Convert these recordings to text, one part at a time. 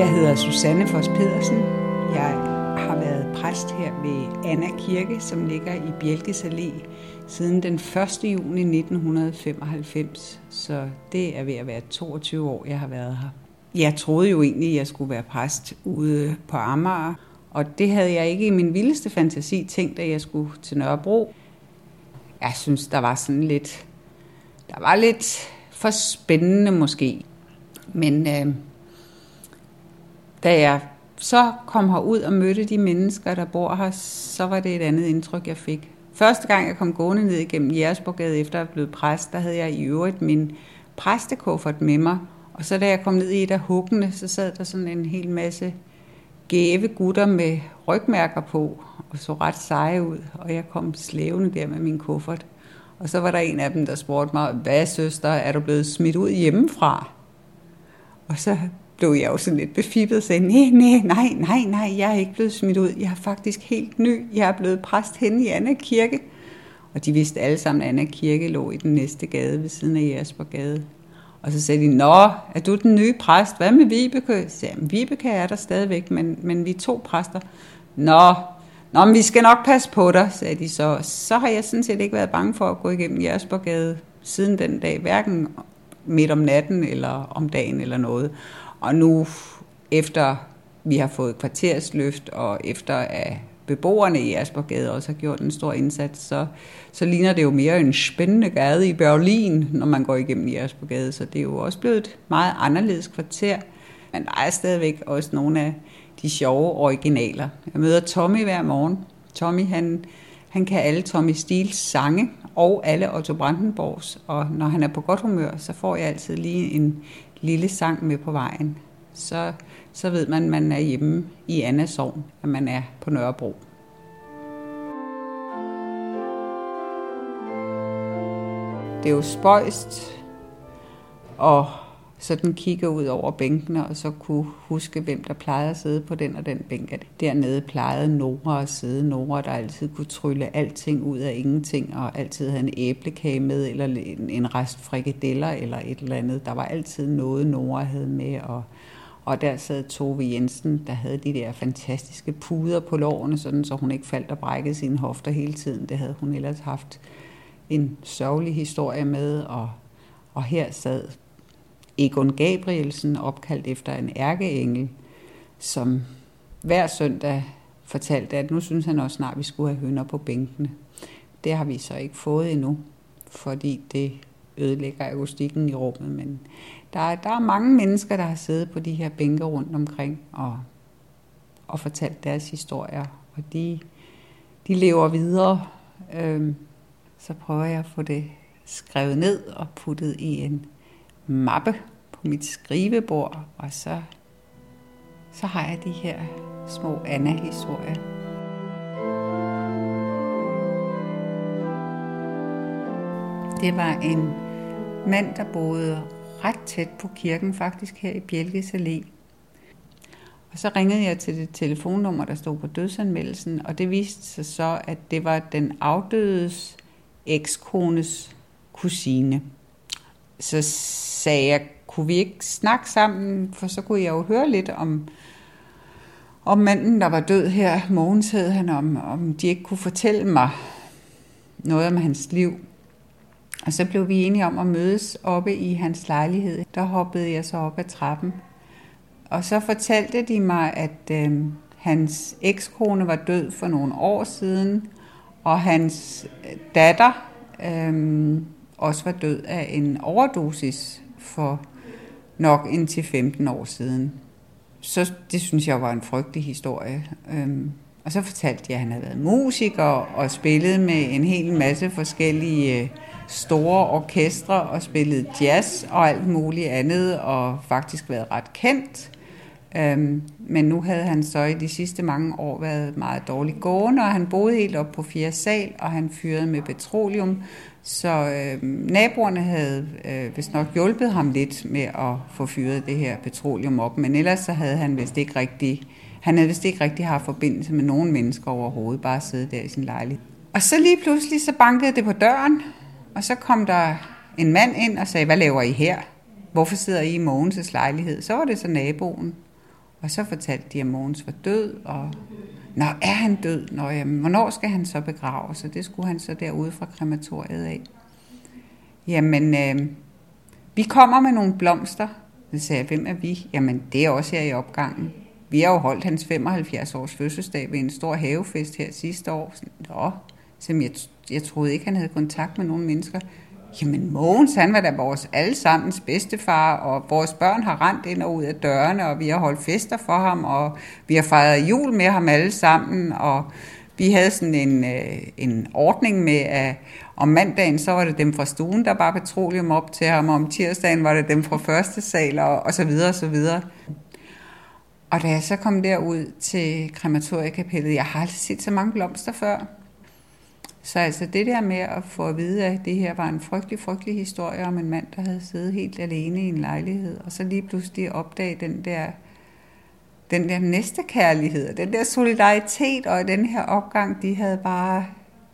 Jeg hedder Susanne Fos Pedersen. Jeg har været præst her ved Anna Kirke, som ligger i Bjelkes Allé, siden den 1. juni 1995. Så det er ved at være 22 år, jeg har været her. Jeg troede jo egentlig, at jeg skulle være præst ude på Amager, og det havde jeg ikke i min vildeste fantasi tænkt, at jeg skulle til Nørrebro. Jeg synes, der var sådan lidt, der var lidt for spændende måske. Men øh, da jeg så kom herud og mødte de mennesker, der bor her, så var det et andet indtryk, jeg fik. Første gang, jeg kom gående ned igennem Jægersborgade efter at have blevet præst, der havde jeg i øvrigt min præstekuffert med mig. Og så da jeg kom ned i et af huggene, så sad der sådan en hel masse gæve gutter med rygmærker på, og så ret seje ud. Og jeg kom slævende der med min kuffert. Og så var der en af dem, der spurgte mig, hvad søster, er du blevet smidt ud hjemmefra? Og så blev jeg jo sådan lidt befippet og sagde, nej, nej, nej, nej, nej, jeg er ikke blevet smidt ud. Jeg er faktisk helt ny. Jeg er blevet præst hen i Anna Kirke. Og de vidste alle sammen, at Anna Kirke lå i den næste gade ved siden af Jespergade. Og så sagde de, nå, er du den nye præst? Hvad med Vibeke? Så sagde jeg, Vibeke er der stadigvæk, men, men vi er to præster. Nå, nå, men vi skal nok passe på dig, sagde de så. Så har jeg sådan set ikke været bange for at gå igennem Jespergade siden den dag, hverken midt om natten eller om dagen eller noget. Og nu, efter vi har fået kvartersløft, og efter at beboerne i Aspergade også har gjort en stor indsats, så, så ligner det jo mere en spændende gade i Berlin, når man går igennem i Aspergade. Så det er jo også blevet et meget anderledes kvarter. Men der er stadigvæk også nogle af de sjove originaler. Jeg møder Tommy hver morgen. Tommy, han, han kan alle Tommy Stils sange og alle Otto Brandenborgs. Og når han er på godt humør, så får jeg altid lige en lille sang med på vejen. Så, så ved man, at man er hjemme i Anna Sogn, at man er på Nørrebro. Det er jo spøjst og sådan kigge ud over bænkene, og så kunne huske, hvem der plejede at sidde på den og den bænk. Dernede plejede Nora at sidde. Nora, der altid kunne trylle alting ud af ingenting, og altid havde en æblekage med, eller en, en rest frikadeller, eller et eller andet. Der var altid noget, Nora havde med, og, og der sad Tove Jensen, der havde de der fantastiske puder på lårene, sådan så hun ikke faldt og brækkede sine hofter hele tiden. Det havde hun ellers haft en sørgelig historie med, og, og her sad Egon Gabrielsen, opkaldt efter en ærkeengel, som hver søndag fortalte, at nu synes han også snart, at vi skulle have hønder på bænkene. Det har vi så ikke fået endnu, fordi det ødelægger akustikken i rummet. Men der er, der er mange mennesker, der har siddet på de her bænke rundt omkring og, og fortalt deres historier. Og de, de lever videre. Øhm, så prøver jeg at få det skrevet ned og puttet i en mappe på mit skrivebord, og så, så har jeg de her små Anna-historier. Det var en mand, der boede ret tæt på kirken, faktisk her i Bjelkes Allé. Og så ringede jeg til det telefonnummer, der stod på dødsanmeldelsen, og det viste sig så, at det var den afdødes ekskones kusine så sagde jeg, kunne vi ikke snakke sammen, for så kunne jeg jo høre lidt om, om manden, der var død her. Mogens hed han, om, om de ikke kunne fortælle mig noget om hans liv. Og så blev vi enige om at mødes oppe i hans lejlighed. Der hoppede jeg så op ad trappen. Og så fortalte de mig, at øh, hans ekskone var død for nogle år siden, og hans øh, datter øh, også var død af en overdosis for nok indtil 15 år siden. Så det synes jeg var en frygtelig historie. Øhm, og så fortalte jeg, at han havde været musiker og spillet med en hel masse forskellige øh, store orkestre og spillet jazz og alt muligt andet og faktisk været ret kendt. Øhm, men nu havde han så i de sidste mange år været meget dårligt gående, og han boede helt op på fjerde sal, og han fyrede med petroleum, så øh, naboerne havde øh, vist nok hjulpet ham lidt med at få fyret det her petroleum op, men ellers så havde han vist ikke rigtig, han havde vist ikke rigtig haft forbindelse med nogen mennesker overhovedet, bare sidde der i sin lejlighed. Og så lige pludselig så bankede det på døren, og så kom der en mand ind og sagde, hvad laver I her? Hvorfor sidder I i Mogens' lejlighed? Så var det så naboen. Og så fortalte de, at Mogens var død, og Nå, er han død? Nå, jamen, hvornår skal han så begraves? Så det skulle han så derude fra krematoriet af. Jamen, øh, vi kommer med nogle blomster. Så sagde jeg, hvem er vi? Jamen, det er også her i opgangen. Vi har jo holdt hans 75 års fødselsdag ved en stor havefest her sidste år. Nå, som jeg, jeg troede ikke, han havde kontakt med nogen mennesker. Jamen Mogens, han var da vores allesammens bedstefar, og vores børn har rent ind og ud af dørene, og vi har holdt fester for ham, og vi har fejret jul med ham alle sammen, og vi havde sådan en, øh, en ordning med, at om mandagen, så var det dem fra stuen, der bare petroleum op til ham, og om tirsdagen var det dem fra første sal, og, og så videre, og så videre. Og da jeg så kom derud til krematoriekapellet, jeg har aldrig set så mange blomster før. Så altså det der med at få at vide, at det her var en frygtelig, frygtelig historie om en mand, der havde siddet helt alene i en lejlighed, og så lige pludselig opdage den der, den der næste kærlighed, den der solidaritet, og den her opgang, de havde bare,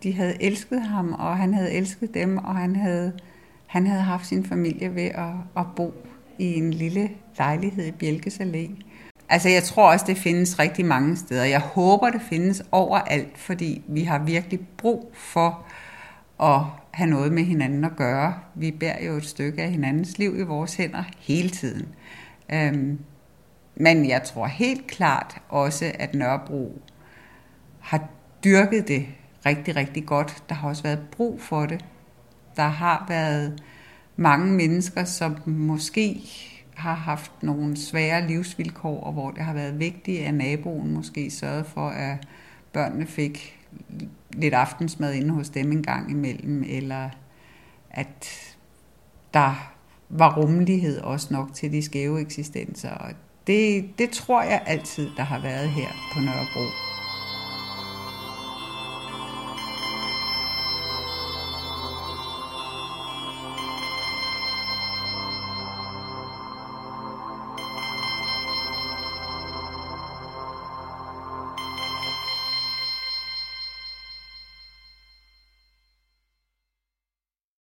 de havde elsket ham, og han havde elsket dem, og han havde, han havde haft sin familie ved at, at bo i en lille lejlighed i Bjælkes Allé. Altså jeg tror også, det findes rigtig mange steder. Jeg håber, det findes overalt, fordi vi har virkelig brug for at have noget med hinanden at gøre. Vi bærer jo et stykke af hinandens liv i vores hænder hele tiden. Øhm, men jeg tror helt klart også, at Nørrebro har dyrket det rigtig, rigtig godt. Der har også været brug for det. Der har været mange mennesker, som måske har haft nogle svære livsvilkår, og hvor det har været vigtigt, at naboen måske sørgede for, at børnene fik lidt aftensmad inde hos dem en gang imellem, eller at der var rummelighed også nok til de skæve eksistenser. Og det, det tror jeg altid, der har været her på Nørrebro.